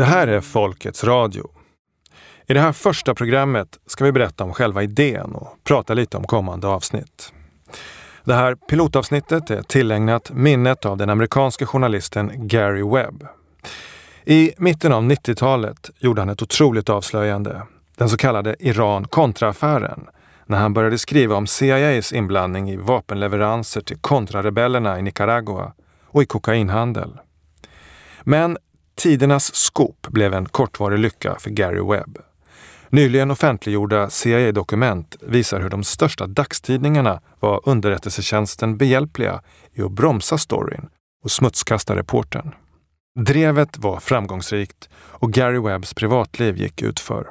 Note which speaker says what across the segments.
Speaker 1: Det här är Folkets Radio. I det här första programmet ska vi berätta om själva idén och prata lite om kommande avsnitt. Det här pilotavsnittet är tillägnat minnet av den amerikanske journalisten Gary Webb. I mitten av 90-talet gjorde han ett otroligt avslöjande, den så kallade Iran-kontra-affären, när han började skriva om CIAs inblandning i vapenleveranser till kontrarebellerna i Nicaragua och i kokainhandel. Men tidernas skop blev en kortvarig lycka för Gary Webb. Nyligen offentliggjorda CIA-dokument visar hur de största dagstidningarna var underrättelsetjänsten behjälpliga i att bromsa storyn och smutskasta reportern. Drevet var framgångsrikt och Gary Webbs privatliv gick utför.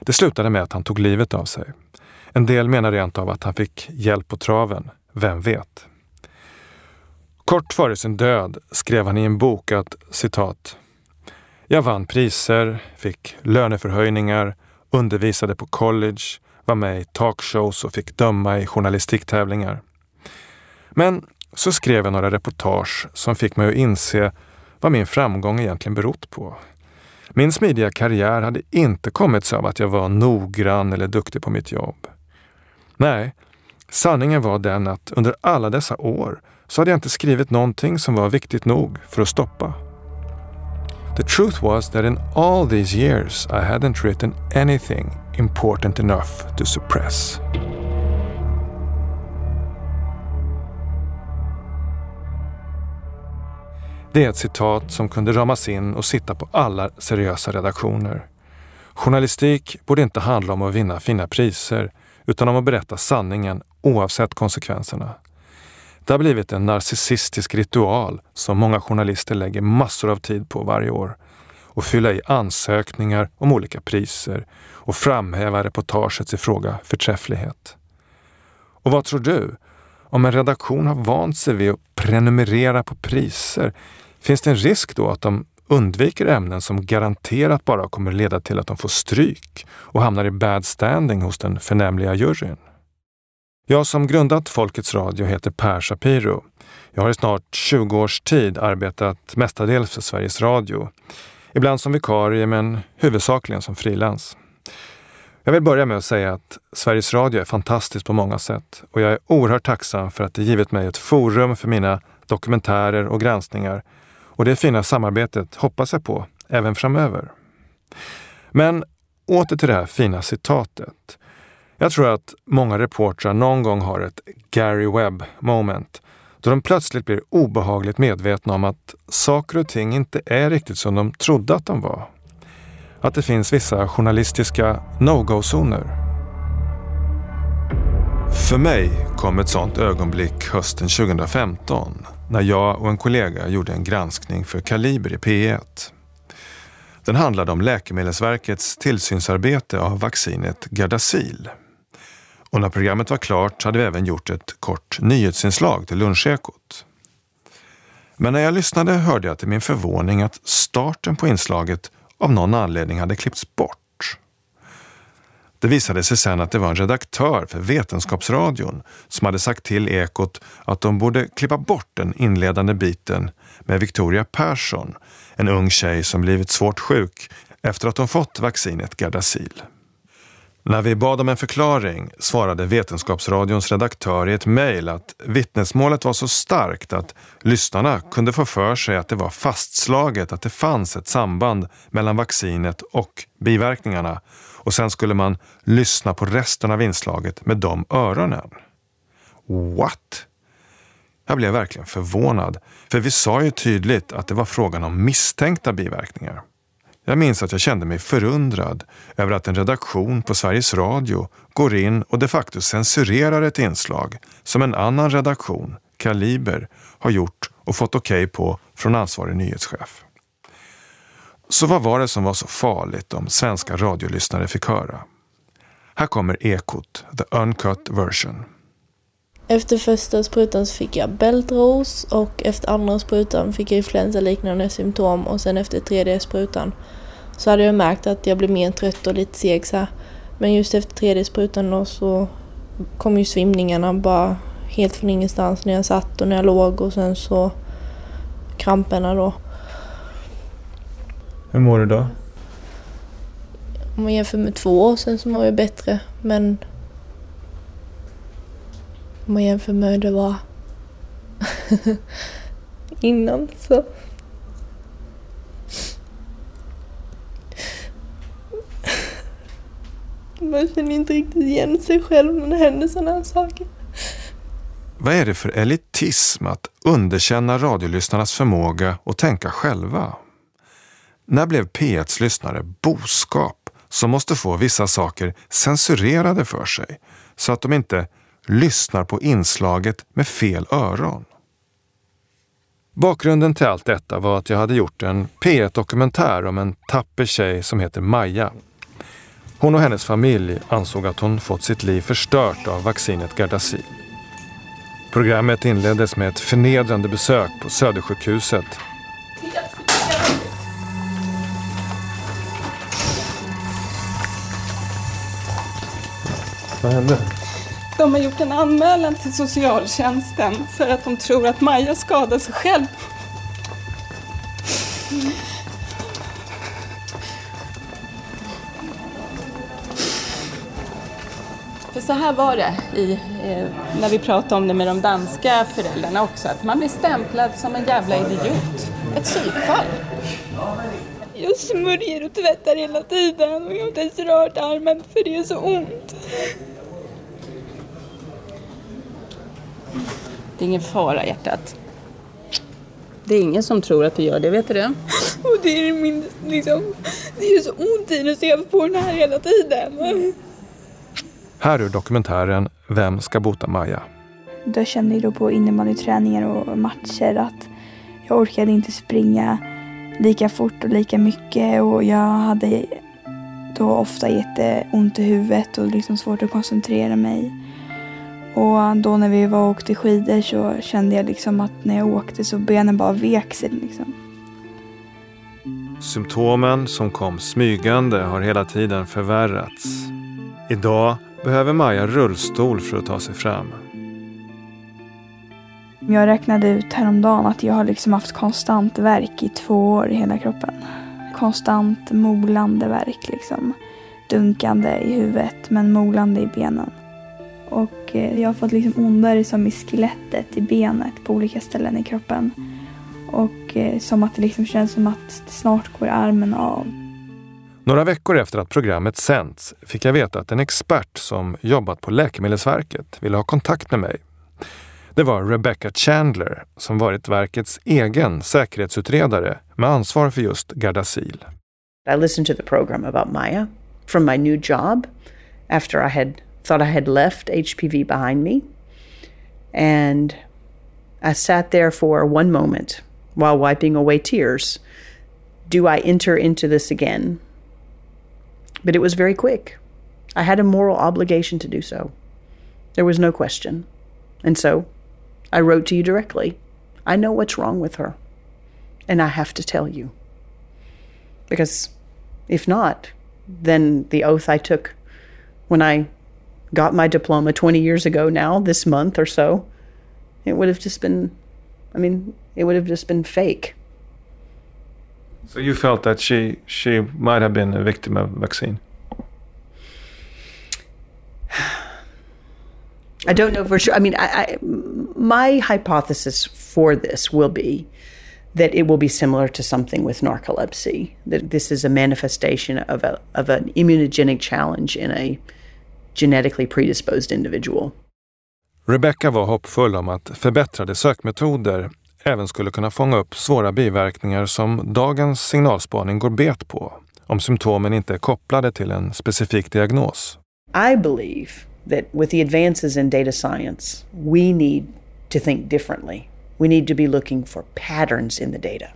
Speaker 1: Det slutade med att han tog livet av sig. En del menar rent av att han fick hjälp på traven. Vem vet? Kort före sin död skrev han i en bok att citat jag vann priser, fick löneförhöjningar, undervisade på college, var med i talkshows och fick döma i journalistiktävlingar. Men så skrev jag några reportage som fick mig att inse vad min framgång egentligen berott på. Min smidiga karriär hade inte kommit sig av att jag var noggrann eller duktig på mitt jobb. Nej, sanningen var den att under alla dessa år så hade jag inte skrivit någonting som var viktigt nog för att stoppa. The truth was that in all these years I hadn't written anything important enough to suppress. Det är ett citat som kunde ramas in och sitta på alla seriösa redaktioner. Journalistik borde inte handla om att vinna fina priser utan om att berätta sanningen oavsett konsekvenserna. Det har blivit en narcissistisk ritual som många journalister lägger massor av tid på varje år. Och fylla i ansökningar om olika priser och framhäva reportagets i fråga förträfflighet. Och vad tror du? Om en redaktion har vant sig vid att prenumerera på priser, finns det en risk då att de undviker ämnen som garanterat bara kommer leda till att de får stryk och hamnar i bad standing hos den förnämliga juryn? Jag som grundat Folkets Radio heter Per Shapiro. Jag har i snart 20 års tid arbetat mestadels för Sveriges Radio. Ibland som vikarie men huvudsakligen som frilans. Jag vill börja med att säga att Sveriges Radio är fantastiskt på många sätt och jag är oerhört tacksam för att det givit mig ett forum för mina dokumentärer och granskningar. Och det fina samarbetet hoppas jag på även framöver. Men åter till det här fina citatet. Jag tror att många reportrar någon gång har ett Gary Webb moment då de plötsligt blir obehagligt medvetna om att saker och ting inte är riktigt som de trodde att de var. Att det finns vissa journalistiska no-go-zoner. För mig kom ett sådant ögonblick hösten 2015 när jag och en kollega gjorde en granskning för Kaliber i P1. Den handlade om Läkemedelsverkets tillsynsarbete av vaccinet Gardasil. Och när programmet var klart hade vi även gjort ett kort nyhetsinslag till Lunchekot. Men när jag lyssnade hörde jag till min förvåning att starten på inslaget av någon anledning hade klippts bort. Det visade sig sen att det var en redaktör för Vetenskapsradion som hade sagt till Ekot att de borde klippa bort den inledande biten med Victoria Persson, en ung tjej som blivit svårt sjuk efter att hon fått vaccinet Gardasil. När vi bad om en förklaring svarade Vetenskapsradions redaktör i ett mejl att vittnesmålet var så starkt att lyssnarna kunde få för sig att det var fastslaget att det fanns ett samband mellan vaccinet och biverkningarna och sen skulle man lyssna på resten av inslaget med de öronen. What? Jag blev verkligen förvånad, för vi sa ju tydligt att det var frågan om misstänkta biverkningar. Jag minns att jag kände mig förundrad över att en redaktion på Sveriges Radio går in och de facto censurerar ett inslag som en annan redaktion, Kaliber, har gjort och fått okej okay på från ansvarig nyhetschef. Så vad var det som var så farligt om svenska radiolyssnare fick höra? Här kommer Ekot, the uncut version.
Speaker 2: Efter första sprutan så fick jag bältros och efter andra sprutan fick jag influensaliknande symptom och sen efter tredje sprutan så hade jag märkt att jag blev mer trött och lite seg så här. Men just efter tredje sprutan då så kom ju svimningarna bara helt från ingenstans när jag satt och när jag låg och sen så kramperna då.
Speaker 1: Hur mår du då?
Speaker 2: Om man jämför med två år sedan så mår jag bättre men om man jämför med hur det var innan så Man känner inte riktigt igen sig själv när det händer sådana här saker.
Speaker 1: Vad är det för elitism att underkänna radiolyssnarnas förmåga att tänka själva? När blev P1s lyssnare boskap som måste få vissa saker censurerade för sig så att de inte lyssnar på inslaget med fel öron? Bakgrunden till allt detta var att jag hade gjort en P1-dokumentär om en tapper tjej som heter Maja. Hon och hennes familj ansåg att hon fått sitt liv förstört av vaccinet Gardasil. Programmet inleddes med ett förnedrande besök på Södersjukhuset. Vad hände?
Speaker 3: De har gjort en anmälan till socialtjänsten för att de tror att Maja skadar sig själv. Så här var det i, eh, när vi pratade om det med de danska föräldrarna också, att man blir stämplad som en jävla idiot. Ett psykfall.
Speaker 4: Jag smörjer och tvättar hela tiden och jag har inte ens rört armen för det är så ont.
Speaker 3: Det är ingen fara hjärtat. Det är ingen som tror att du gör det, vet du det?
Speaker 4: Och det är min, liksom, det är så ont i det så jag får den här hela tiden.
Speaker 1: Här ur dokumentären Vem ska bota Maja?
Speaker 5: Då kände jag då på innebandyträningar och matcher att jag orkade inte springa lika fort och lika mycket och jag hade då ofta jätteont i huvudet och liksom svårt att koncentrera mig. Och då när vi var och åkte skidor så kände jag liksom att när jag åkte så benen bara vek sig liksom.
Speaker 1: Symptomen som kom smygande har hela tiden förvärrats. Idag behöver Maja rullstol för att ta sig fram.
Speaker 5: Jag räknade ut häromdagen att jag har liksom haft konstant värk i två år i hela kroppen. Konstant molande värk liksom. Dunkande i huvudet men molande i benen. Och eh, jag har fått liksom ondare som i skelettet i benet på olika ställen i kroppen. Och eh, som att det liksom känns som att snart går armen av.
Speaker 1: Några veckor efter att programmet sänts fick jag veta att en expert som jobbat på Läkemedelsverket ville ha kontakt med mig. Det var Rebecca Chandler som varit verkets egen säkerhetsutredare med ansvar för just Gardasil.
Speaker 6: I listened to the program about Maya from my new job after I had thought I had left HPV behind me. And I sat there for one moment while wiping away tears. Do I enter into this again? But it was very quick. I had a moral obligation to do so. There was no question. And so I wrote to you directly. I know what's wrong with her. And I have to tell you. Because if not, then the oath I took when I got my diploma 20 years ago now, this month or so, it would have just been, I mean, it would have just been fake.
Speaker 1: So you felt that she she might have been a victim of vaccine?
Speaker 6: I don't know for sure. I mean, I, I, my hypothesis for this will be that it will be similar to something with narcolepsy. That this is a manifestation of a of an immunogenic challenge in a genetically predisposed individual.
Speaker 1: Rebecca var hoppfull om att förbättrade sökmetoder även skulle kunna fånga upp svåra biverkningar som dagens signalspaning går bet på om symptomen inte är kopplade till en specifik diagnos.
Speaker 6: I believe that with the advances in data science, we need to think differently. We need to be looking for patterns in the data,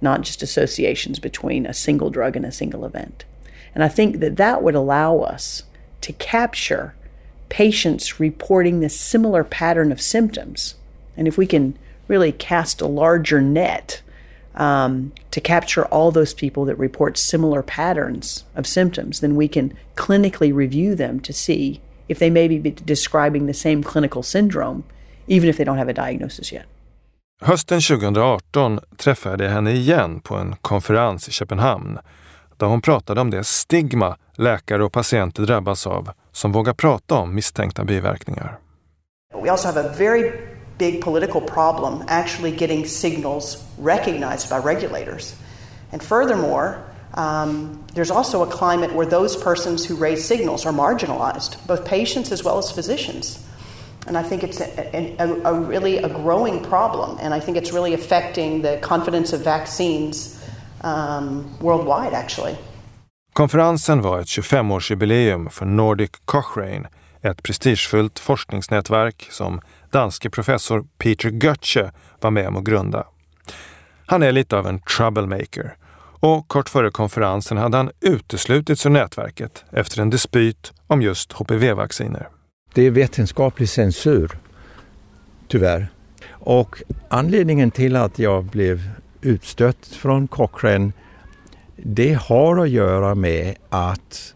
Speaker 6: not just associations between a single drug and a single event. And I think that that would allow us to capture patients reporting this similar pattern of symptoms. And if we can really cast a larger net um, to capture all those people that report similar patterns of symptoms, then we can clinically review them to see if they may be describing the same clinical syndrome, even if they don't have a diagnosis yet.
Speaker 1: Hösten 2018 träffade jag henne igen på en konferens i Köpenhamn där hon pratade om det stigma läkare och patienter drabbas av som vågar prata om misstänkta biverkningar.
Speaker 7: We also have a very big political problem actually getting signals recognized by regulators. And furthermore, um, there's also a climate where those persons who raise signals are marginalized, both patients as well as physicians. And I think it's a, a, a, really a growing problem, and I think it's really affecting the confidence of vaccines um, worldwide, actually.
Speaker 1: Konferensen var ett 25-årsjubileum för Nordic Cochrane, ett prestigefullt forskningsnätverk som danske professor Peter Götze var med om att grunda. Han är lite av en troublemaker och kort före konferensen hade han uteslutits ur nätverket efter en dispyt om just HPV-vacciner.
Speaker 8: Det är vetenskaplig censur, tyvärr. Och anledningen till att jag blev utstött från Cochrane det har att göra med att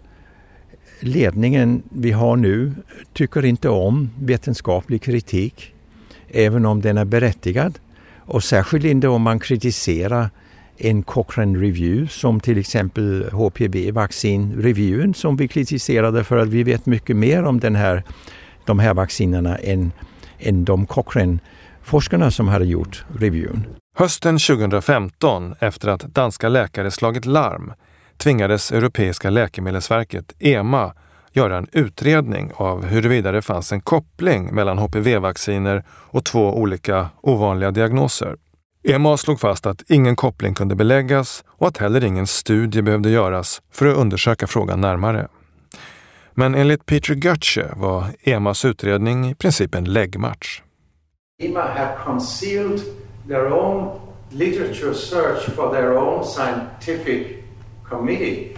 Speaker 8: ledningen vi har nu tycker inte om vetenskaplig kritik, även om den är berättigad. Och särskilt inte om man kritiserar en Cochrane Review som till exempel HPV-vaccinreviewen som vi kritiserade för att vi vet mycket mer om den här, de här vaccinerna än, än de Cochrane-forskarna som hade gjort reviewen.
Speaker 1: Hösten 2015, efter att danska läkare slagit larm, tvingades Europeiska läkemedelsverket, EMA, göra en utredning av huruvida det fanns en koppling mellan HPV-vacciner och två olika ovanliga diagnoser. EMA slog fast att ingen koppling kunde beläggas och att heller ingen studie behövde göras för att undersöka frågan närmare. Men enligt Peter Götze var EMAs utredning i princip en läggmatch.
Speaker 9: EMA had concealed their own literature search for their own scientific committee.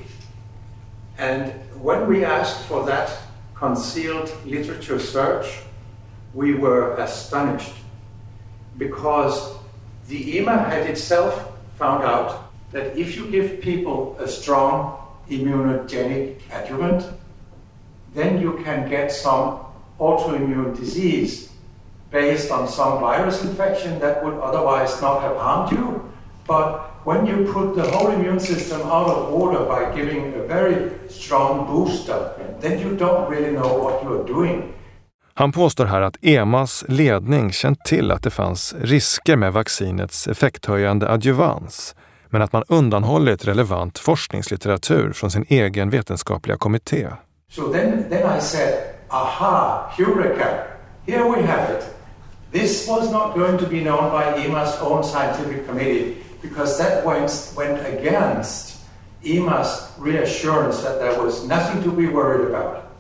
Speaker 9: And when we asked for that concealed literature search, we were astonished because the EMA had itself found out that if you give people a strong immunogenic adjuvant, then you can get some autoimmune disease based on some virus infection that would otherwise not have harmed you. But when you put the whole immune system out of order by giving a very strong booster, then you don't really know what you are doing.
Speaker 1: Han påstår här att EMAs ledning känt till att det fanns risker med vaccinets effekthöjande adjuvans, men att man undanhållit relevant forskningslitteratur från sin egen vetenskapliga kommitté.
Speaker 9: So then, then I said, aha, Eureka, here we have it. This was not going to be known by EMA's own scientific committee because that went, went against EMA's reassurance that there was nothing to be worried about.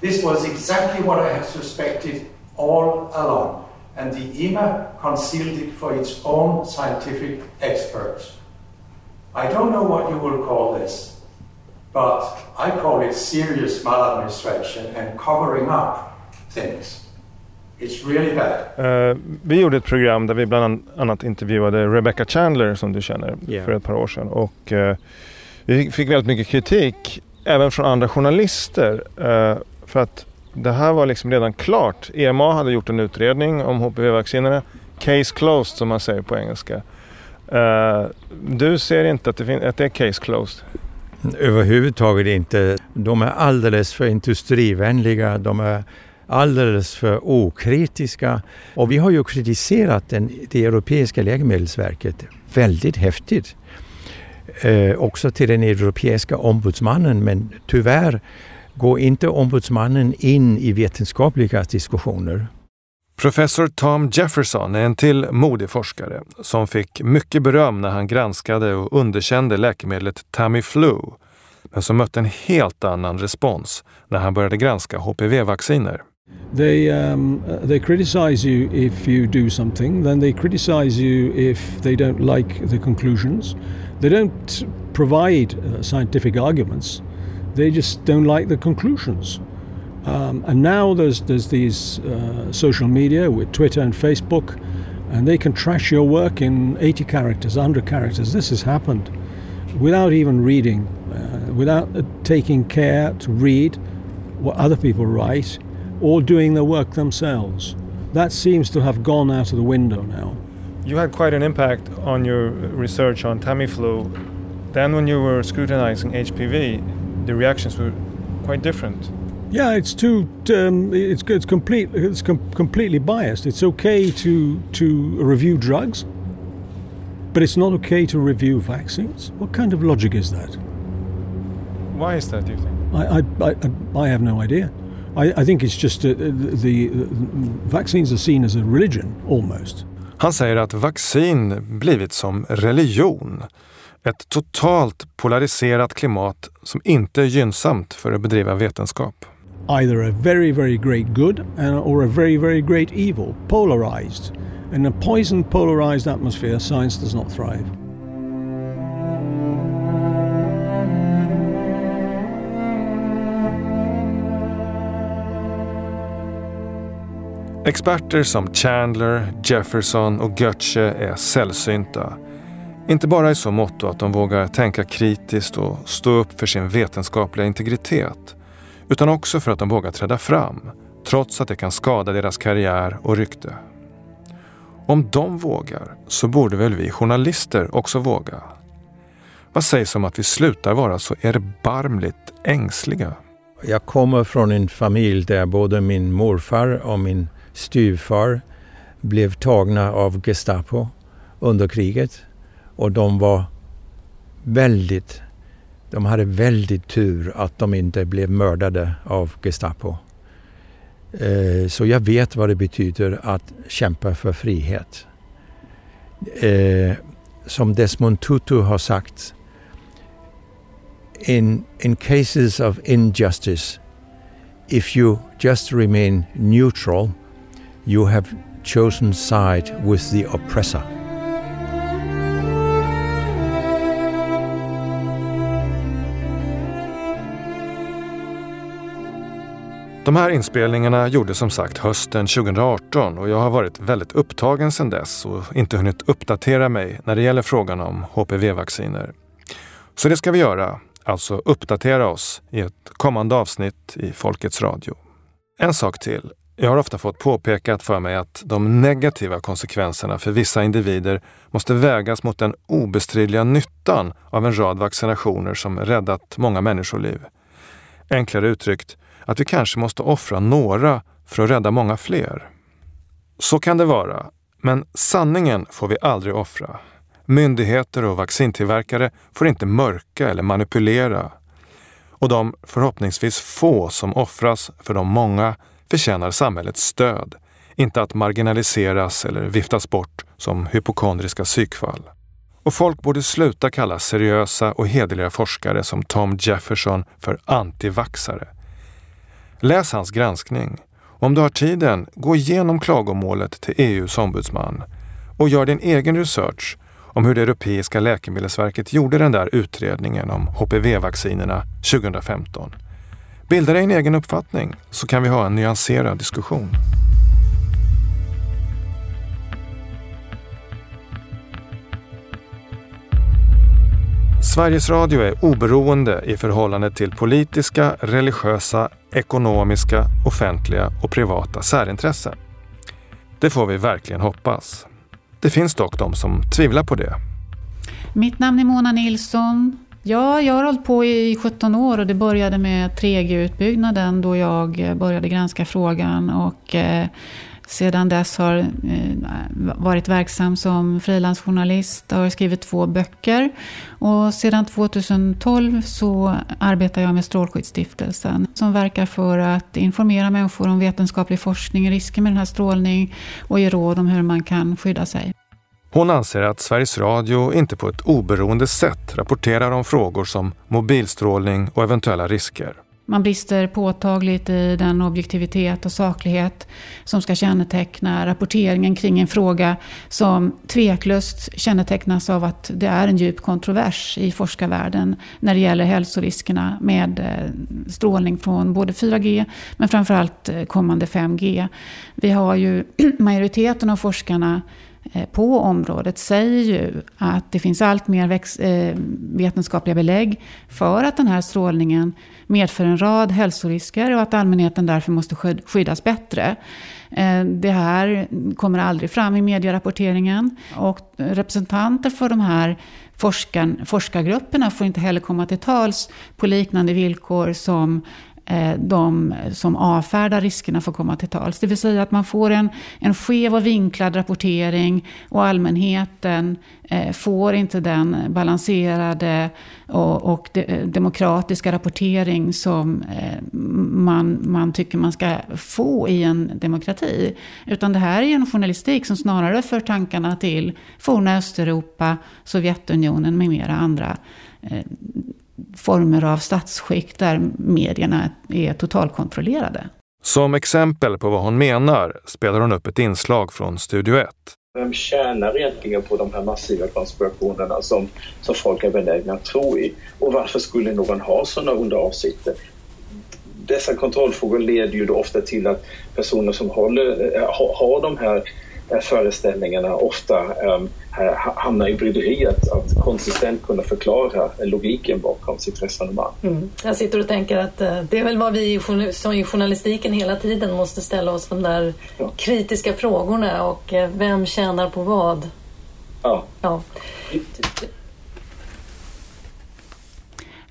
Speaker 9: This was exactly what I had suspected all along, and the EMA concealed it for its own scientific experts. I don't know what you will call this, but I call it serious maladministration and covering up things. It's really bad.
Speaker 1: Uh, vi gjorde ett program där vi bland annat intervjuade Rebecca Chandler som du känner yeah. för ett par år sedan. Och, uh, vi fick väldigt mycket kritik även från andra journalister uh, för att det här var liksom redan klart. EMA hade gjort en utredning om HPV-vaccinerna. Case closed som man säger på engelska. Uh, du ser inte att det, att det är case closed?
Speaker 8: Överhuvudtaget inte. De är alldeles för industrivänliga. De är alldeles för okritiska. Och vi har ju kritiserat den, det europeiska läkemedelsverket väldigt häftigt. Eh, också till den europeiska ombudsmannen men tyvärr går inte ombudsmannen in i vetenskapliga diskussioner.
Speaker 1: Professor Tom Jefferson är en till modig forskare som fick mycket beröm när han granskade och underkände läkemedlet Tamiflu, men som mötte en helt annan respons när han började granska HPV-vacciner.
Speaker 10: They um, they criticize you if you do something, then they criticize you if they don't like the conclusions. They don't provide uh, scientific arguments. They just don't like the conclusions. Um, and now there's there's these uh, social media with Twitter and Facebook, and they can trash your work in 80 characters, 100 characters. This has happened without even reading, uh, without uh, taking care to read what other people write, or doing the work themselves. That seems to have gone out of the window now.
Speaker 1: you had quite an impact on your research on Tamiflu. Then, when you were scrutinizing HPV, the reactions were quite different.
Speaker 10: Yeah, it's too. Um, it's it's complete. It's com- completely biased. It's okay to to review drugs, but it's not okay to review vaccines. What kind of logic is that?
Speaker 1: Why is that? Do you think?
Speaker 10: I I, I, I have no idea. I, think it's just uh, the, the vaccines are seen as a religion almost.
Speaker 1: Han säger att vaccin blivit som religion. Ett totalt polariserat klimat som inte är gynnsamt för att bedriva vetenskap.
Speaker 10: Either a very, very great good or a very, very great evil, polarized. In a poisoned, polarized atmosphere, science does not thrive.
Speaker 1: Experter som Chandler, Jefferson och Goethe är sällsynta. Inte bara i så måtto att de vågar tänka kritiskt och stå upp för sin vetenskapliga integritet, utan också för att de vågar träda fram, trots att det kan skada deras karriär och rykte. Om de vågar så borde väl vi journalister också våga? Vad sägs om att vi slutar vara så erbarmligt ängsliga?
Speaker 8: Jag kommer från en familj där både min morfar och min styvfar blev tagna av Gestapo under kriget. Och de var väldigt, de hade väldigt tur att de inte blev mördade av Gestapo. Eh, så jag vet vad det betyder att kämpa för frihet. Eh, som Desmond Tutu har sagt, in, in cases of injustice, if you just remain neutral You have chosen side with the oppressor.
Speaker 1: De här inspelningarna gjordes som sagt hösten 2018 och jag har varit väldigt upptagen sedan dess och inte hunnit uppdatera mig när det gäller frågan om HPV-vacciner. Så det ska vi göra, alltså uppdatera oss i ett kommande avsnitt i Folkets Radio. En sak till. Jag har ofta fått påpekat för mig att de negativa konsekvenserna för vissa individer måste vägas mot den obestridliga nyttan av en rad vaccinationer som räddat många människoliv. Enklare uttryckt, att vi kanske måste offra några för att rädda många fler. Så kan det vara, men sanningen får vi aldrig offra. Myndigheter och vaccintillverkare får inte mörka eller manipulera. Och de förhoppningsvis få som offras för de många förtjänar samhällets stöd, inte att marginaliseras eller viftas bort som hypokondriska psykfall. Och folk borde sluta kalla seriösa och hederliga forskare som Tom Jefferson för antivaxare. Läs hans granskning. Om du har tiden, gå igenom klagomålet till EUs ombudsman och gör din egen research om hur det europeiska läkemedelsverket gjorde den där utredningen om HPV-vaccinerna 2015. Bilda dig en egen uppfattning så kan vi ha en nyanserad diskussion. Sveriges Radio är oberoende i förhållande till politiska, religiösa, ekonomiska, offentliga och privata särintressen. Det får vi verkligen hoppas. Det finns dock de som tvivlar på det.
Speaker 11: Mitt namn är Mona Nilsson. Ja, jag har hållit på i 17 år och det började med 3G-utbyggnaden då jag eh, började granska frågan och eh, sedan dess har eh, varit verksam som frilansjournalist och har skrivit två böcker. Och sedan 2012 så arbetar jag med Strålskyddsstiftelsen som verkar för att informera människor om vetenskaplig forskning, risker med den här strålning och ge råd om hur man kan skydda sig.
Speaker 1: Hon anser att Sveriges Radio inte på ett oberoende sätt rapporterar om frågor som mobilstrålning och eventuella risker.
Speaker 11: Man brister påtagligt i den objektivitet och saklighet som ska känneteckna rapporteringen kring en fråga som tveklöst kännetecknas av att det är en djup kontrovers i forskarvärlden när det gäller hälsoriskerna med eh, strålning från både 4G men framförallt eh, kommande 5G. Vi har ju majoriteten av forskarna Eh, på området säger ju att det finns allt mer eh, vetenskapliga belägg för att den här strålningen medför en rad hälsorisker och att allmänheten därför måste skyddas bättre. Eh, det här kommer aldrig fram i medierapporteringen och representanter för de här forskargrupperna får inte heller komma till tals på liknande villkor som Eh, de som avfärdar riskerna får komma till tals. Det vill säga att man får en, en skev och vinklad rapportering och allmänheten eh, får inte den balanserade och, och de, eh, demokratiska rapportering som man, man tycker man ska få i en demokrati. Utan det här är en journalistik som snarare för tankarna till forna Östeuropa, Sovjetunionen med mera andra former av statsskick där medierna är totalkontrollerade.
Speaker 1: Som exempel på vad hon menar spelar hon upp ett inslag från Studio 1.
Speaker 12: Vem tjänar egentligen på de här massiva konspirationerna som, som folk är benägna att tro i? Och varför skulle någon ha sådana onda avsikter? Dessa kontrollfrågor leder ju då ofta till att personer som håller, eh, har de här föreställningarna ofta um, hamnar i bryderi att, konsistent kunna förklara logiken bakom sitt resonemang.
Speaker 13: Mm. Jag sitter och tänker att uh, det är väl vad vi som i journalistiken hela tiden måste ställa oss de där ja. kritiska frågorna och uh, vem tjänar på vad?
Speaker 12: Ja.
Speaker 13: ja.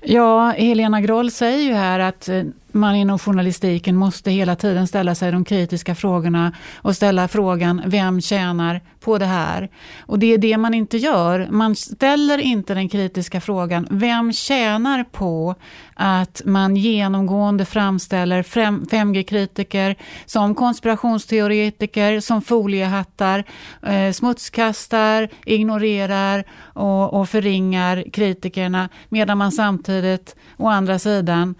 Speaker 11: Ja, Helena Groll säger ju här att eh, man inom journalistiken måste hela tiden ställa sig de kritiska frågorna och ställa frågan vem tjänar på det här? Och det är det man inte gör. Man ställer inte den kritiska frågan vem tjänar på att man genomgående framställer 5G-kritiker som konspirationsteoretiker, som foliehattar, eh, smutskastar, ignorerar och, och förringar kritikerna medan man samtidigt å andra sidan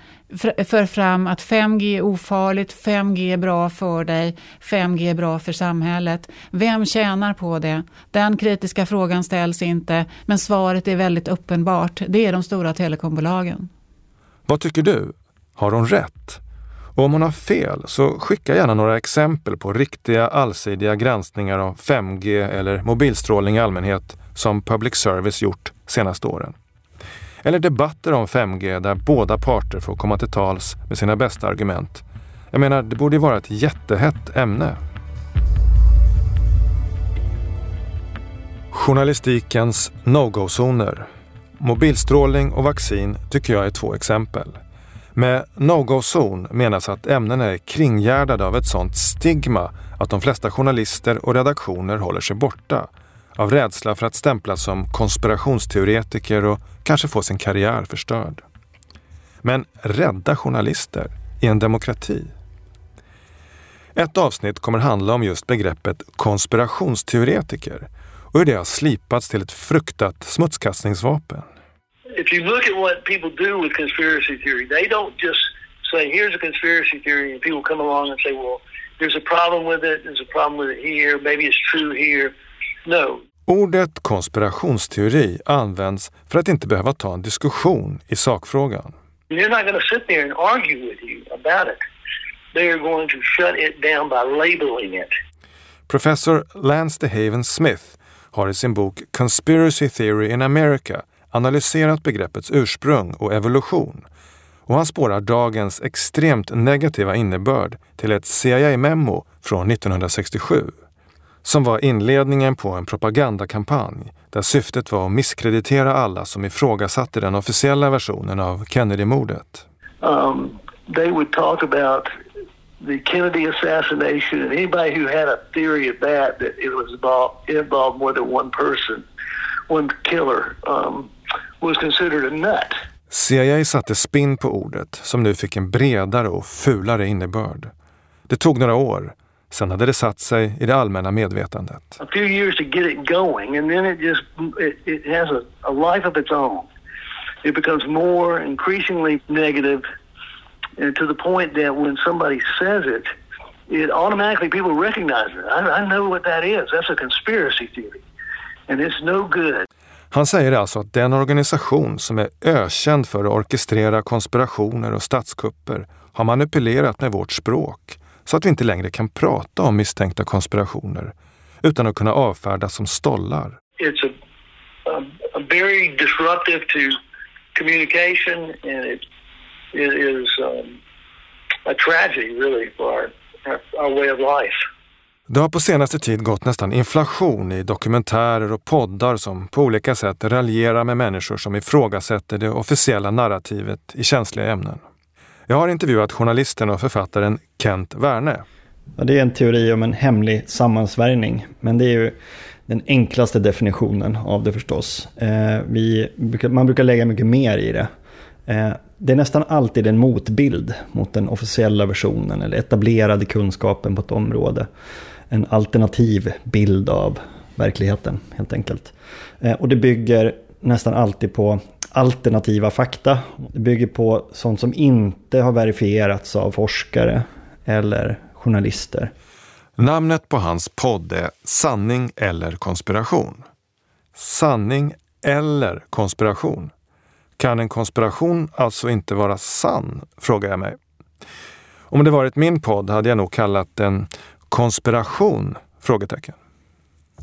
Speaker 11: för fram att 5G är ofarligt, 5G är bra för dig, 5G är bra för samhället. Vem tjänar på det? Den kritiska frågan ställs inte, men svaret är väldigt uppenbart. Det är de stora telekombolagen.
Speaker 1: Vad tycker du? Har hon rätt? Och om hon har fel, så skicka gärna några exempel på riktiga allsidiga granskningar av 5G eller mobilstrålning i allmänhet som public service gjort senaste åren. Eller debatter om 5G där båda parter får komma till tals med sina bästa argument. Jag menar, det borde ju vara ett jättehett ämne. Journalistikens no-go-zoner. Mobilstrålning och vaccin tycker jag är två exempel. Med no-go-zon menas att ämnena är kringgärdade av ett sånt stigma att de flesta journalister och redaktioner håller sig borta av rädsla för att stämplas som konspirationsteoretiker och kanske få sin karriär förstörd. Men rädda journalister i en demokrati? Ett avsnitt kommer handla om just begreppet konspirationsteoretiker och hur det har slipats till ett fruktat smutskastningsvapen.
Speaker 14: If you look at what people do with conspiracy theory, they don't just say, here's a conspiracy theory, and people come along and say, well, there's a problem with it, there's a problem with it here, maybe it's true here. No.
Speaker 1: Ordet konspirationsteori används för att inte behöva ta en diskussion i sakfrågan.
Speaker 14: They're not going to sit there and argue with you about it. They are going to shut it down by labeling it.
Speaker 1: Professor Lance DeHaven Smith har i sin bok Conspiracy Theory in America analyserat begreppets ursprung och evolution och han spårar dagens extremt negativa innebörd till ett CIA-memo från 1967 som var inledningen på en propagandakampanj där syftet var att misskreditera alla som ifrågasatte den officiella versionen av Kennedy-mordet.
Speaker 14: Um, they would talk about the Kennedy assassination and anybody who had a theory of that, that it was involved, involved more than one person, one killer, um, was considered a nut.
Speaker 1: CIA satte spinn på ordet som nu fick en bredare och fulare innebörd. Det tog några år Sen hade det satt sig i det allmänna medvetandet.
Speaker 14: A few years to get it going and then it just it, it has a, a life of its own. It becomes more increasingly negative and to the point that when somebody says it, it automatically people recognize it. I, I know what that is. That's a conspiracy theory. And it's no good.
Speaker 1: Han säger alltså att den organisation som är ökänd för att orkestrera konspirationer och statskupper har manipulerat med vårt språk så att vi inte längre kan prata om misstänkta konspirationer utan att kunna avfärdas som stollar.
Speaker 14: It's a, a, a very disruptive to communication and it, it is um, a tragedy really for our, our way of life.
Speaker 1: Det har på senaste tid gått nästan inflation i dokumentärer och poddar som på olika sätt raljerar med människor som ifrågasätter det officiella narrativet i känsliga ämnen. Jag har intervjuat journalisten och författaren Kent Werne.
Speaker 15: Ja, det är en teori om en hemlig sammansvärjning, men det är ju den enklaste definitionen av det förstås. Eh, vi, man brukar lägga mycket mer i det. Eh, det är nästan alltid en motbild mot den officiella versionen eller etablerade kunskapen på ett område. En alternativ bild av verkligheten helt enkelt. Eh, och det bygger nästan alltid på alternativa fakta. Det bygger på sånt som inte har verifierats av forskare eller journalister.
Speaker 1: Namnet på hans podd är Sanning eller konspiration. Sanning eller konspiration. Kan en konspiration alltså inte vara sann? frågar jag mig. Om det varit min podd hade jag nog kallat den konspiration? Frågetecken.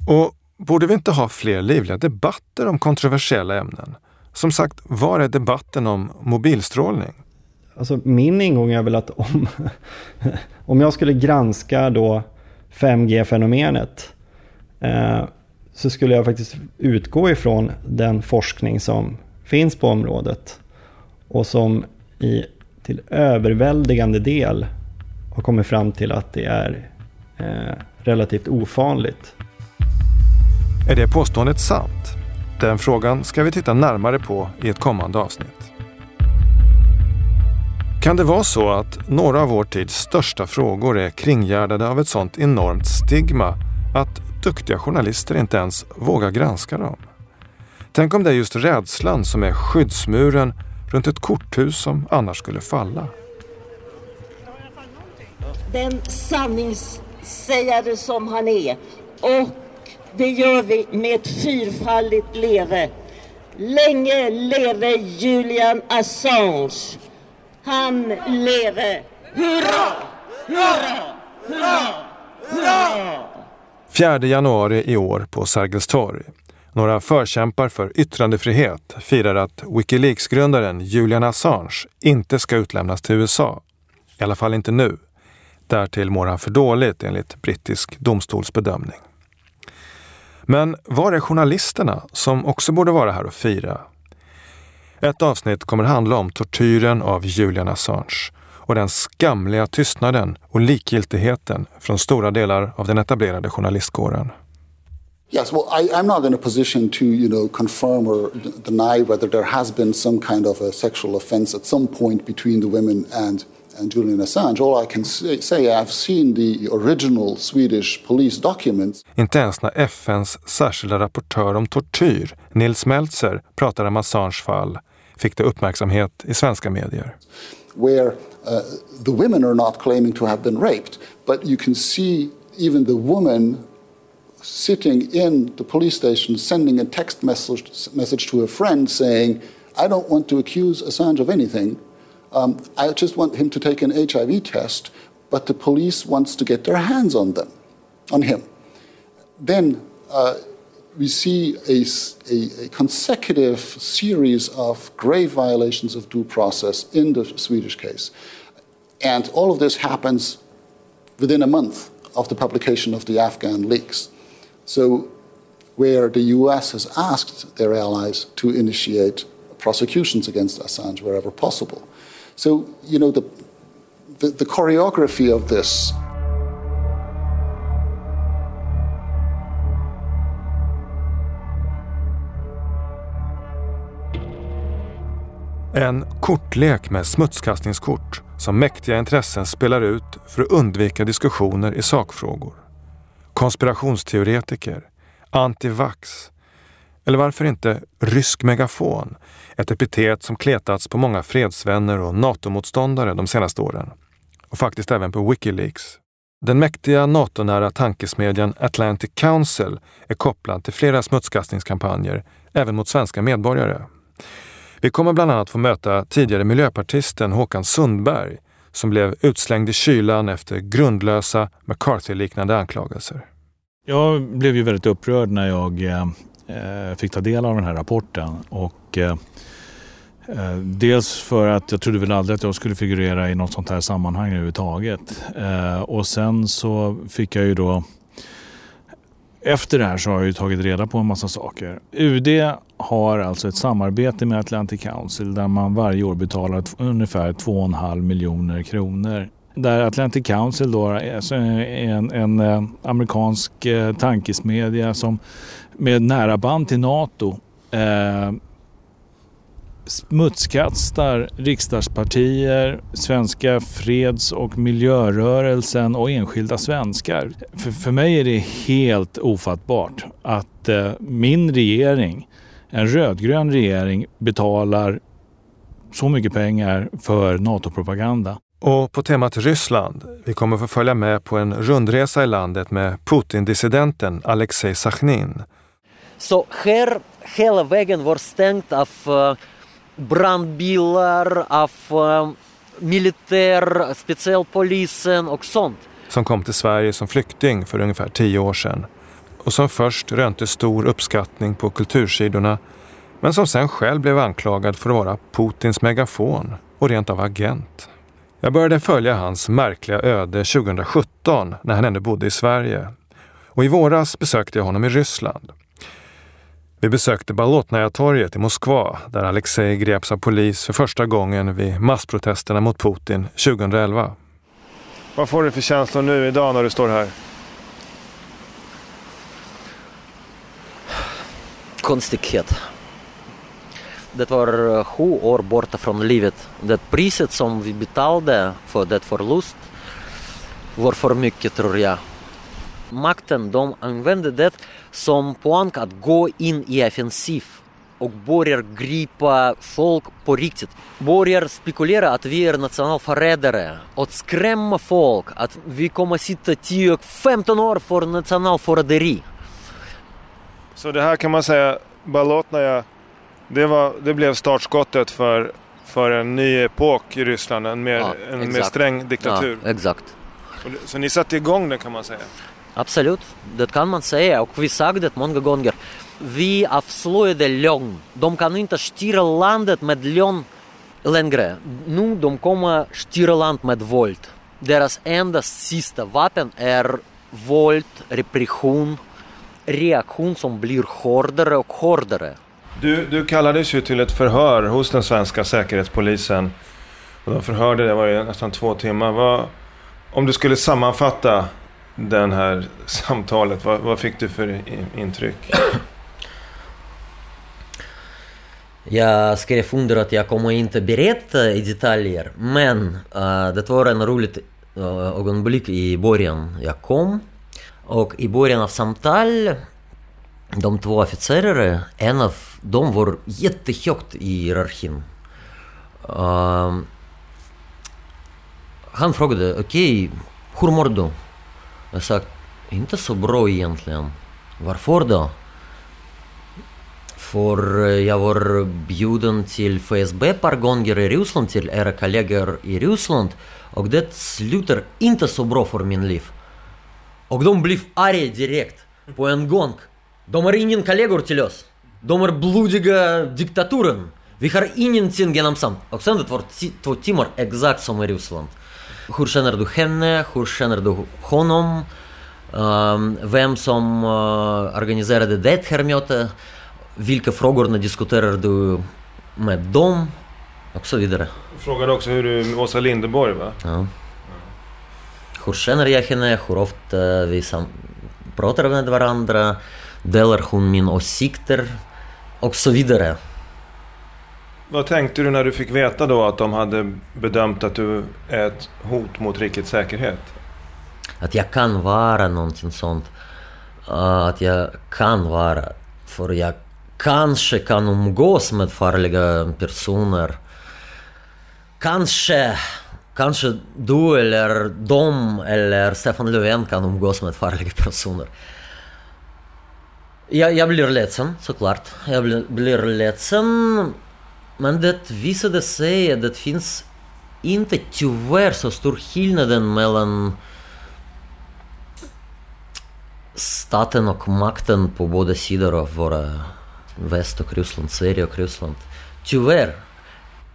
Speaker 1: Och borde vi inte ha fler livliga debatter om kontroversiella ämnen? Som sagt, var är debatten om mobilstrålning?
Speaker 15: Alltså min ingång är väl att om, om jag skulle granska då 5G-fenomenet eh, så skulle jag faktiskt utgå ifrån den forskning som finns på området och som i, till överväldigande del har kommit fram till att det är eh, relativt ofarligt.
Speaker 1: Är det påståendet sant? Den frågan ska vi titta närmare på i ett kommande avsnitt. Kan det vara så att några av vår tids största frågor är kringgärdade av ett sånt enormt stigma att duktiga journalister inte ens vågar granska dem? Tänk om det är just rädslan som är skyddsmuren runt ett korthus som annars skulle falla.
Speaker 16: Den sanningssägare som han är och det gör vi med ett fyrfaldigt leve. Länge leve Julian Assange. Han leve. Hurra! Hurra! Hurra! Hurra!
Speaker 1: 4 januari i år på Sergels torg. Några förkämpar för yttrandefrihet firar att Wikileaks-grundaren Julian Assange inte ska utlämnas till USA. I alla fall inte nu. Därtill mår han för dåligt enligt brittisk domstolsbedömning. Men var är journalisterna som också borde vara här och fira? Ett avsnitt kommer handla om tortyren av Julian Assange och den skamliga tystnaden och likgiltigheten från stora delar av den etablerade journalistkåren.
Speaker 17: Yes, well, I, am not in a position to, you know, confirm or deny whether there has been some kind of a sexual offence at some point between the women and and Julian Assange. All I can say, say I've seen the original Swedish police documents.
Speaker 1: Inte ens när FNs särskilda rapportör om tortyr, Nils Meltzer, pratar om Assange fall fick det uppmärksamhet i svenska medier.
Speaker 17: Where uh, the women are not claiming to have been raped, but you can see even the woman sitting in the police station sending a text message, message to a friend saying, I don't want to accuse Assange of anything. Um, I just want him to take an HIV test, but the police wants to get their hands on them, on him. Then uh, we see a, a, a, consecutive series of grave violations of due process in the Swedish case. And all of this happens within a month of the publication of the Afghan leaks. So, where the US has asked their allies to initiate prosecutions against Assange wherever possible. So, you know, the, the, the choreography of this
Speaker 1: En kortlek med smutskastningskort som mäktiga intressen spelar ut för att undvika diskussioner i sakfrågor. Konspirationsteoretiker, antivax eller varför inte rysk megafon? Ett epitet som kletats på många fredsvänner och NATO-motståndare de senaste åren. Och faktiskt även på Wikileaks. Den mäktiga NATO-nära tankesmedjan Atlantic Council är kopplad till flera smutskastningskampanjer, även mot svenska medborgare. Vi kommer bland annat få möta tidigare miljöpartisten Håkan Sundberg som blev utslängd i kylan efter grundlösa McCarthy-liknande anklagelser.
Speaker 18: Jag blev ju väldigt upprörd när jag eh, fick ta del av den här rapporten. Och, eh, eh, dels för att jag trodde väl aldrig att jag skulle figurera i något sånt här sammanhang överhuvudtaget. Eh, och sen så fick jag ju då efter det här så har jag ju tagit reda på en massa saker. UD har alltså ett samarbete med Atlantic Council där man varje år betalar ungefär 2,5 miljoner kronor. Där Atlantic Council då är alltså, en, en eh, amerikansk eh, tankesmedja som med nära band till NATO eh, smutskastar riksdagspartier, svenska freds och miljörörelsen och enskilda svenskar. För, för mig är det helt ofattbart att eh, min regering, en rödgrön regering, betalar så mycket pengar för NATO-propaganda.
Speaker 1: Och på temat Ryssland, vi kommer få följa med på en rundresa i landet med Putin-dissidenten Alexej Sachnin.
Speaker 19: Så här hela vägen var stängt av uh brandbilar, av uh, militär, specialpolisen och sånt.
Speaker 1: Som kom till Sverige som flykting för ungefär tio år sedan och som först rönte stor uppskattning på kultursidorna men som sen själv blev anklagad för att vara Putins megafon och rent av agent. Jag började följa hans märkliga öde 2017 när han ännu bodde i Sverige. Och i våras besökte jag honom i Ryssland. Vi besökte Balotnaja-torget i Moskva där Alexej greps av polis för första gången vid massprotesterna mot Putin 2011. Vad får du för känslor nu idag när du står här?
Speaker 19: Konstighet. Det var eh, sju år borta från livet. Det priset som vi betalade för det förlust var för mycket tror jag makten de använde det som poäng att gå in i offensiv och börjar gripa folk på riktigt. Börjar spekulera att vi är nationalförrädare och skrämma folk att vi kommer sitta 10-15 år för nationalförräderi.
Speaker 1: Så det här kan man säga, Balotnaja, det, var, det blev startskottet för, för en ny epok i Ryssland, en mer, ja, en mer sträng diktatur.
Speaker 19: Ja, exakt.
Speaker 1: Så ni satte igång det kan man säga?
Speaker 19: Absolut, det kan man säga och vi sagt det många gånger. Vi avslöjade lögn. De kan inte styra landet med lögn längre. Nu de kommer styra landet med våld. Deras enda sista vapen är våld, repression, reaktion som blir hårdare och hårdare.
Speaker 1: Du, du kallades ju till ett förhör hos den svenska säkerhetspolisen. Och de förhörde dig var ju nästan två timmar. Vad, om du skulle sammanfatta det här samtalet? Vad, vad fick du för intryck?
Speaker 19: Jag skrev under att jag kommer inte berätta i detaljer, men uh, det var en roligt uh, ögonblick i början. Jag kom och i början av samtal, Uh, hur mår du? Jag sagt, inte så bra egentligen. Varför då? För jag var bjuden till FSB ett par gånger i Ryssland, till era kollegor i Ryssland. Och det slutar inte så bra för min liv. Och de blev arga direkt, på en gång. Kollegor till oss. De är blodiga diktaturen. Vi har ingenting gemensamt. Och sen två timmar exakt som i Ryssland. Hur känner du henne? Hur känner du honom? Um, vem som uh, organiserade det här mötet? Vilka frågor diskuterar du med dem? Och så vidare.
Speaker 1: Frågade också hur du Åsa Linderborg va?
Speaker 19: Ja. Hur känner jag henne? Hur ofta vi sam pratar med varandra? Delar hon min åsikter? Och så vidare.
Speaker 1: Vad tänkte du när du fick veta då att de hade bedömt att du är ett hot mot rikets säkerhet?
Speaker 19: Att jag kan vara någonting sånt. Att jag kan vara. För jag kanske kan umgås med farliga personer. Kanske, kanske du eller de eller Stefan Löfven kan umgås med farliga personer. Jag, jag blir ledsen såklart. Jag blir, blir ledsen men det visade sig att det finns inte tyvärr så stor skillnad mellan staten och makten på båda sidor av våra väst och Ryssland, Sverige och Ryssland. Tyvärr,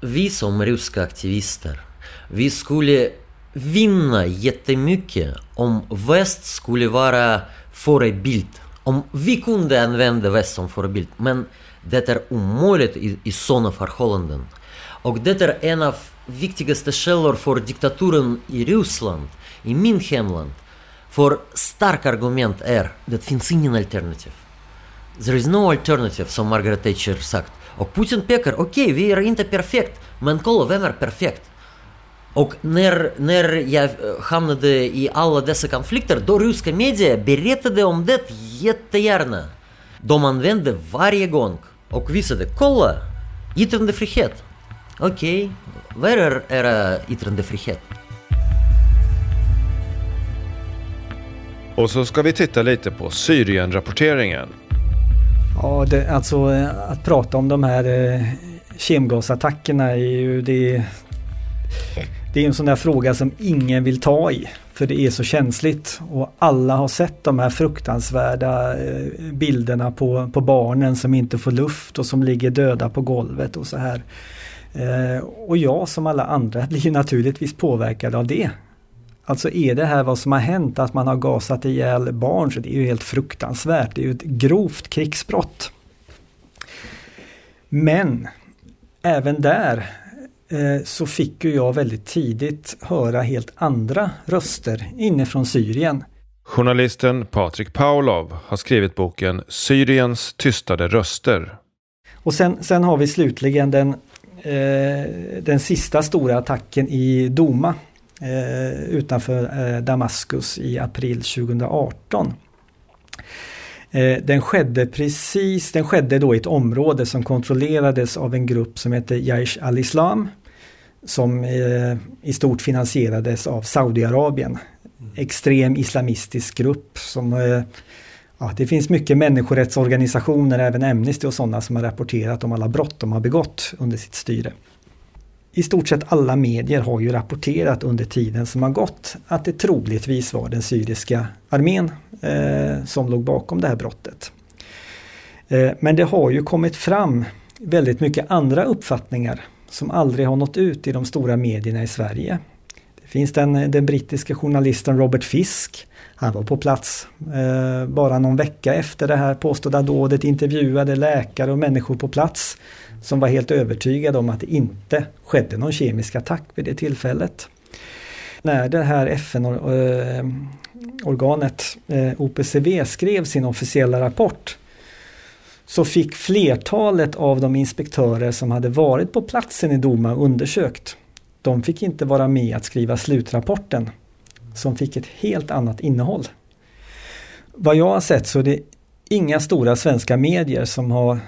Speaker 19: vi som ryska aktivister, vi skulle vinna jättemycket om väst skulle vara förebild. Om vi kunde använda väst som förebild. Men det är omöjligt i, i sådana förhållanden. Och det är en av viktigaste källor för diktaturen i Ryssland, i min hemland. För stark argument är, det finns ingen alternativ. There is no alternative, som Margaret Thatcher sagt. Och Putin pekar, okej, okay, vi är inte perfekt, men kolla, vem är perfekt? Och när, när jag hamnade i alla dessa konflikter, då ryska media berättade om det jättegärna. De använde varje gång och visade, kolla, yttrandefrihet. Okej, okay, vad är era yttrandefrihet?
Speaker 1: Och så ska vi titta lite på Syrien-rapporteringen.
Speaker 20: Ja, det, alltså att prata om de här eh, kemgasattackerna är ju det... Det är en sån där fråga som ingen vill ta i. För det är så känsligt och alla har sett de här fruktansvärda eh, bilderna på, på barnen som inte får luft och som ligger döda på golvet och så här. Eh, och jag som alla andra blir naturligtvis påverkad av det. Alltså är det här vad som har hänt, att man har gasat ihjäl barn, så det är ju helt fruktansvärt. Det är ju ett grovt krigsbrott. Men även där så fick ju jag väldigt tidigt höra helt andra röster inifrån Syrien.
Speaker 1: Journalisten Patrik Paulov har skrivit boken Syriens tystade röster.
Speaker 20: Och sen, sen har vi slutligen den, eh, den sista stora attacken i Doma eh, utanför eh, Damaskus i april 2018. Eh, den skedde precis, den skedde då i ett område som kontrollerades av en grupp som heter Jaish al-Islam som eh, i stort finansierades av Saudiarabien. Extrem islamistisk grupp som eh, Ja, det finns mycket människorättsorganisationer, även Amnesty och sådana som har rapporterat om alla brott de har begått under sitt styre i stort sett alla medier har ju rapporterat under tiden som har gått att det troligtvis var den syriska armén eh, som låg bakom det här brottet. Eh, men det har ju kommit fram väldigt mycket andra uppfattningar som aldrig har nått ut i de stora medierna i Sverige. Det finns den, den brittiska journalisten Robert Fisk. Han var på plats eh, bara någon vecka efter det här påstådda dådet, intervjuade läkare och människor på plats som var helt övertygade om att det inte skedde någon kemisk attack vid det tillfället. När det här FN-organet eh, OPCW skrev sin officiella rapport så fick flertalet av de inspektörer som hade varit på platsen i Doma undersökt. De fick inte vara med att skriva slutrapporten som fick ett helt annat innehåll. Vad jag har sett så är det inga stora svenska medier som har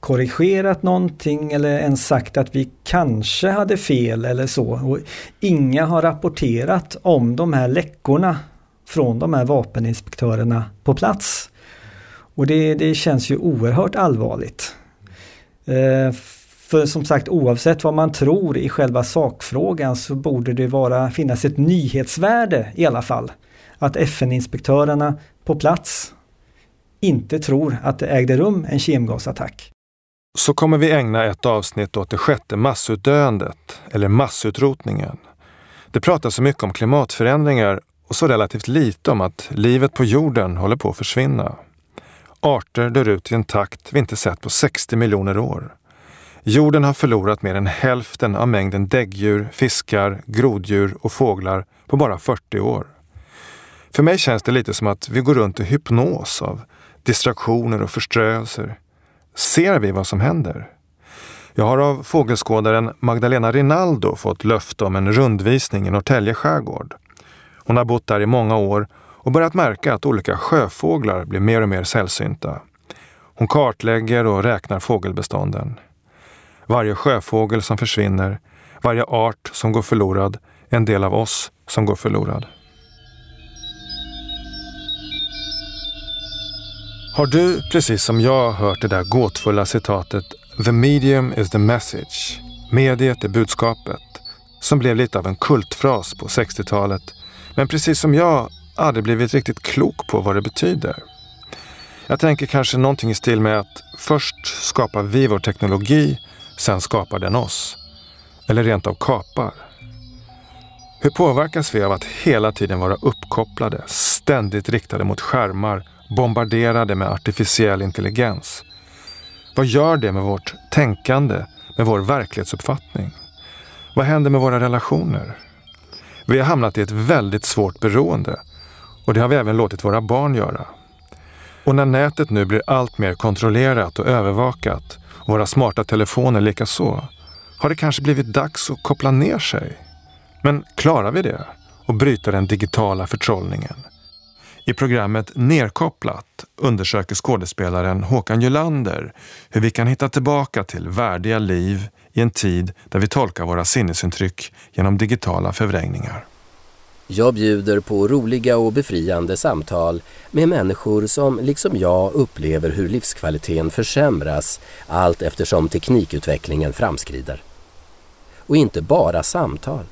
Speaker 20: korrigerat någonting eller ens sagt att vi kanske hade fel eller så. Och inga har rapporterat om de här läckorna från de här vapeninspektörerna på plats. Och det, det känns ju oerhört allvarligt. Eh, för som sagt oavsett vad man tror i själva sakfrågan så borde det vara, finnas ett nyhetsvärde i alla fall. Att FN-inspektörerna på plats inte tror att det ägde rum en kemgasattack
Speaker 1: så kommer vi ägna ett avsnitt åt det sjätte massutdöendet, eller massutrotningen. Det pratas så mycket om klimatförändringar och så relativt lite om att livet på jorden håller på att försvinna. Arter dör ut i en takt vi inte sett på 60 miljoner år. Jorden har förlorat mer än hälften av mängden däggdjur, fiskar, groddjur och fåglar på bara 40 år. För mig känns det lite som att vi går runt i hypnos av distraktioner och förströelser Ser vi vad som händer? Jag har av fågelskådaren Magdalena Rinaldo fått löfte om en rundvisning i Norrtälje skärgård. Hon har bott där i många år och börjat märka att olika sjöfåglar blir mer och mer sällsynta. Hon kartlägger och räknar fågelbestånden. Varje sjöfågel som försvinner, varje art som går förlorad, en del av oss som går förlorad. Har du, precis som jag, hört det där gåtfulla citatet “The medium is the message”, mediet är budskapet, som blev lite av en kultfras på 60-talet, men precis som jag aldrig blivit riktigt klok på vad det betyder. Jag tänker kanske någonting i stil med att först skapar vi vår teknologi, sen skapar den oss. Eller rent av kapar. Hur påverkas vi av att hela tiden vara uppkopplade, ständigt riktade mot skärmar, bombarderade med artificiell intelligens? Vad gör det med vårt tänkande, med vår verklighetsuppfattning? Vad händer med våra relationer? Vi har hamnat i ett väldigt svårt beroende och det har vi även låtit våra barn göra. Och när nätet nu blir allt mer kontrollerat och övervakat och våra smarta telefoner likaså, har det kanske blivit dags att koppla ner sig? Men klarar vi det och bryta den digitala förtrollningen? I programmet Nerkopplat undersöker skådespelaren Håkan Jölander hur vi kan hitta tillbaka till värdiga liv i en tid där vi tolkar våra sinnesintryck genom digitala förvrängningar.
Speaker 21: Jag bjuder på roliga och befriande samtal med människor som liksom jag upplever hur livskvaliteten försämras allt eftersom teknikutvecklingen framskrider. Och inte bara samtal.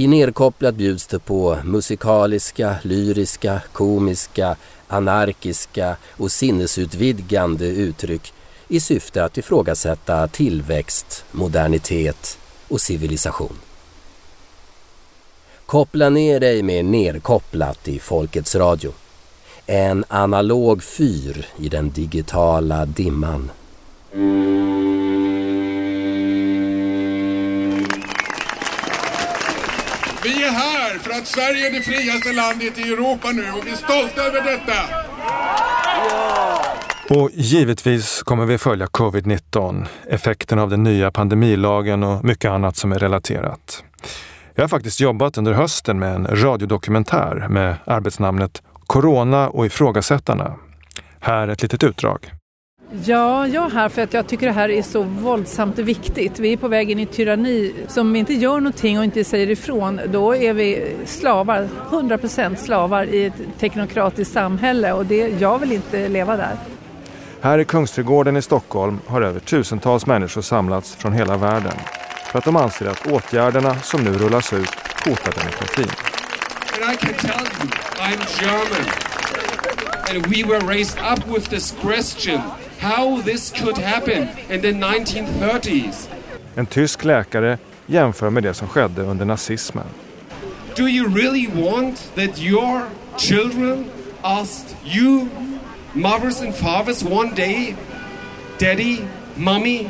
Speaker 21: I Nerkopplat bjuds det på musikaliska, lyriska, komiska, anarkiska och sinnesutvidgande uttryck i syfte att ifrågasätta tillväxt, modernitet och civilisation. Koppla ner dig med Nerkopplat i Folkets Radio. En analog fyr i den digitala dimman.
Speaker 22: För att Sverige är det friaste landet i Europa nu och vi är stolta över detta.
Speaker 1: Och givetvis kommer vi följa covid-19, effekten av den nya pandemilagen och mycket annat som är relaterat. Jag har faktiskt jobbat under hösten med en radiodokumentär med arbetsnamnet Corona och ifrågasättarna. Här ett litet utdrag.
Speaker 23: Ja, jag är här för att jag tycker det här är så våldsamt viktigt. Vi är på väg in i tyranni. Så om vi inte gör någonting och inte säger ifrån, då är vi slavar, 100% slavar i ett teknokratiskt samhälle och det, jag vill inte leva där.
Speaker 1: Här i Kungsträdgården i Stockholm har över tusentals människor samlats från hela världen för att de anser att åtgärderna som nu rullas ut hotar demokratin.
Speaker 22: And I can tell you, I'm German. And we were raised up with this question how this could happen in the 1930s.
Speaker 1: En tysk läkare jämför med det som skedde under nazismen.
Speaker 22: Do you really want that your children asked you, mothers and fathers, one day, Daddy, Mommy,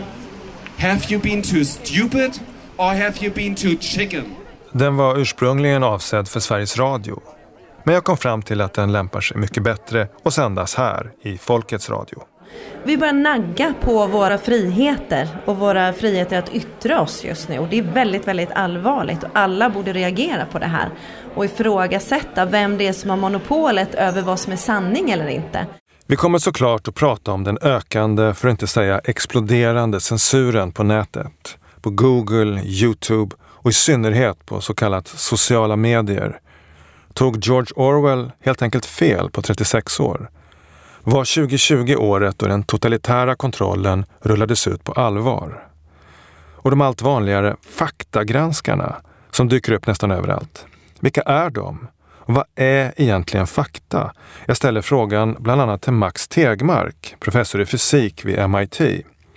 Speaker 22: have you been too stupid or have you been too chicken?
Speaker 1: Den var ursprungligen avsedd för Sveriges Radio. Men jag kom fram till att den lämpar sig mycket bättre att sändas här i Folkets Radio.
Speaker 24: Vi börjar nagga på våra friheter och våra friheter att yttra oss just nu. Och det är väldigt, väldigt allvarligt och alla borde reagera på det här och ifrågasätta vem det är som har monopolet över vad som är sanning eller inte.
Speaker 1: Vi kommer såklart att prata om den ökande, för att inte säga exploderande censuren på nätet. På Google, Youtube och i synnerhet på så kallat sociala medier. Tog George Orwell helt enkelt fel på 36 år? Var 2020 året då den totalitära kontrollen rullades ut på allvar? Och de allt vanligare faktagranskarna som dyker upp nästan överallt. Vilka är de? Och vad är egentligen fakta? Jag ställer frågan bland annat till Max Tegmark, professor i fysik vid MIT.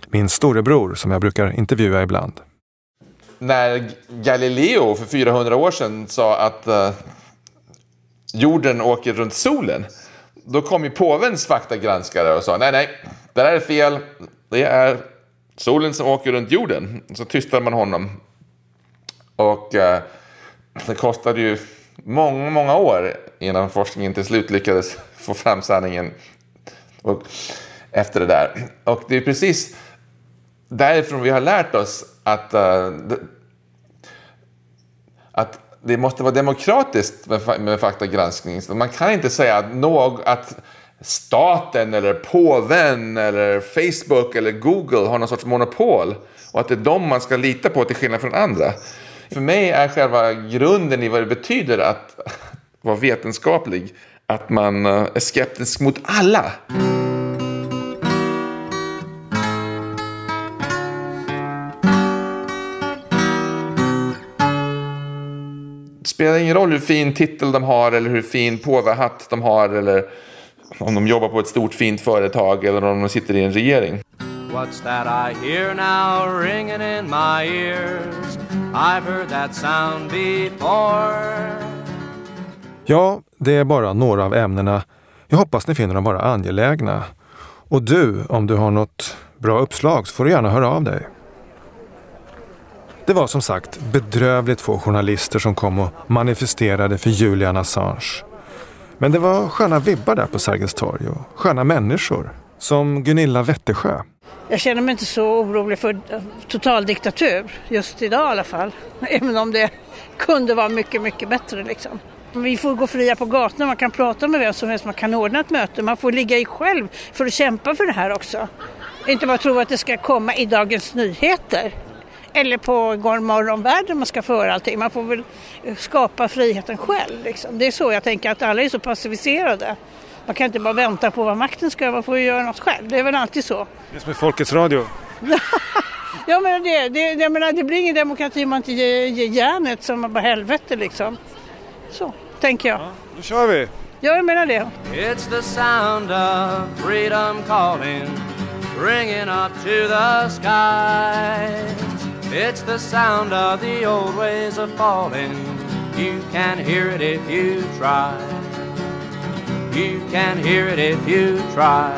Speaker 1: Min storebror som jag brukar intervjua ibland.
Speaker 25: När Galileo för 400 år sedan sa att uh, jorden åker runt solen. Då kom ju påvens faktagranskare och sa nej, nej, det där är fel. Det är solen som åker runt jorden. Så tystade man honom. Och eh, det kostade ju många, många år innan forskningen till slut lyckades få fram sanningen och efter det där. Och det är precis därifrån vi har lärt oss att, uh, att det måste vara demokratiskt med, med faktagranskning. Så man kan inte säga att, någ, att staten eller påven eller Facebook eller Google har någon sorts monopol och att det är dem man ska lita på till skillnad från andra. För mig är själva grunden i vad det betyder att vara vetenskaplig att man eh, är skeptisk mot alla.
Speaker 1: Spelar ingen roll hur fin titel de har eller hur fin påvehatt de har eller om de jobbar på ett stort fint företag eller om de sitter i en regering. What's that I hear now ringing in my ears? I've heard that sound before. Ja, det är bara några av ämnena. Jag hoppas ni finner dem bara angelägna. Och du, om du har något bra uppslag så får du gärna höra av dig. Det var som sagt bedrövligt få journalister som kom och manifesterade för Julian Assange. Men det var sköna vibbar där på Sergels torg och sköna människor. Som Gunilla Wettersjö.
Speaker 26: Jag känner mig inte så orolig för total diktatur, just idag i alla fall. Även om det kunde vara mycket, mycket bättre liksom. Vi får gå fria på gatorna, man kan prata med vem som helst, man kan ordna ett möte. Man får ligga i själv för att kämpa för det här också. Inte bara tro att det ska komma i Dagens Nyheter. Eller på Morgonvärlden man ska föra allting. Man får väl skapa friheten själv. Liksom. Det är så jag tänker att alla är så passiviserade. Man kan inte bara vänta på vad makten ska göra, man får göra något själv. Det är väl alltid så.
Speaker 27: Det är som är Folkets Radio.
Speaker 26: ja men det, det, jag menar, det blir ingen demokrati om man inte ger, ger järnet som bara helvete liksom. Så tänker jag. Ja,
Speaker 27: då kör vi!
Speaker 26: Ja, jag menar det.
Speaker 28: It's the sound of freedom calling Ringing up to the skies It's the sound of the old ways of falling. You can hear it if you try. You can hear it if you try.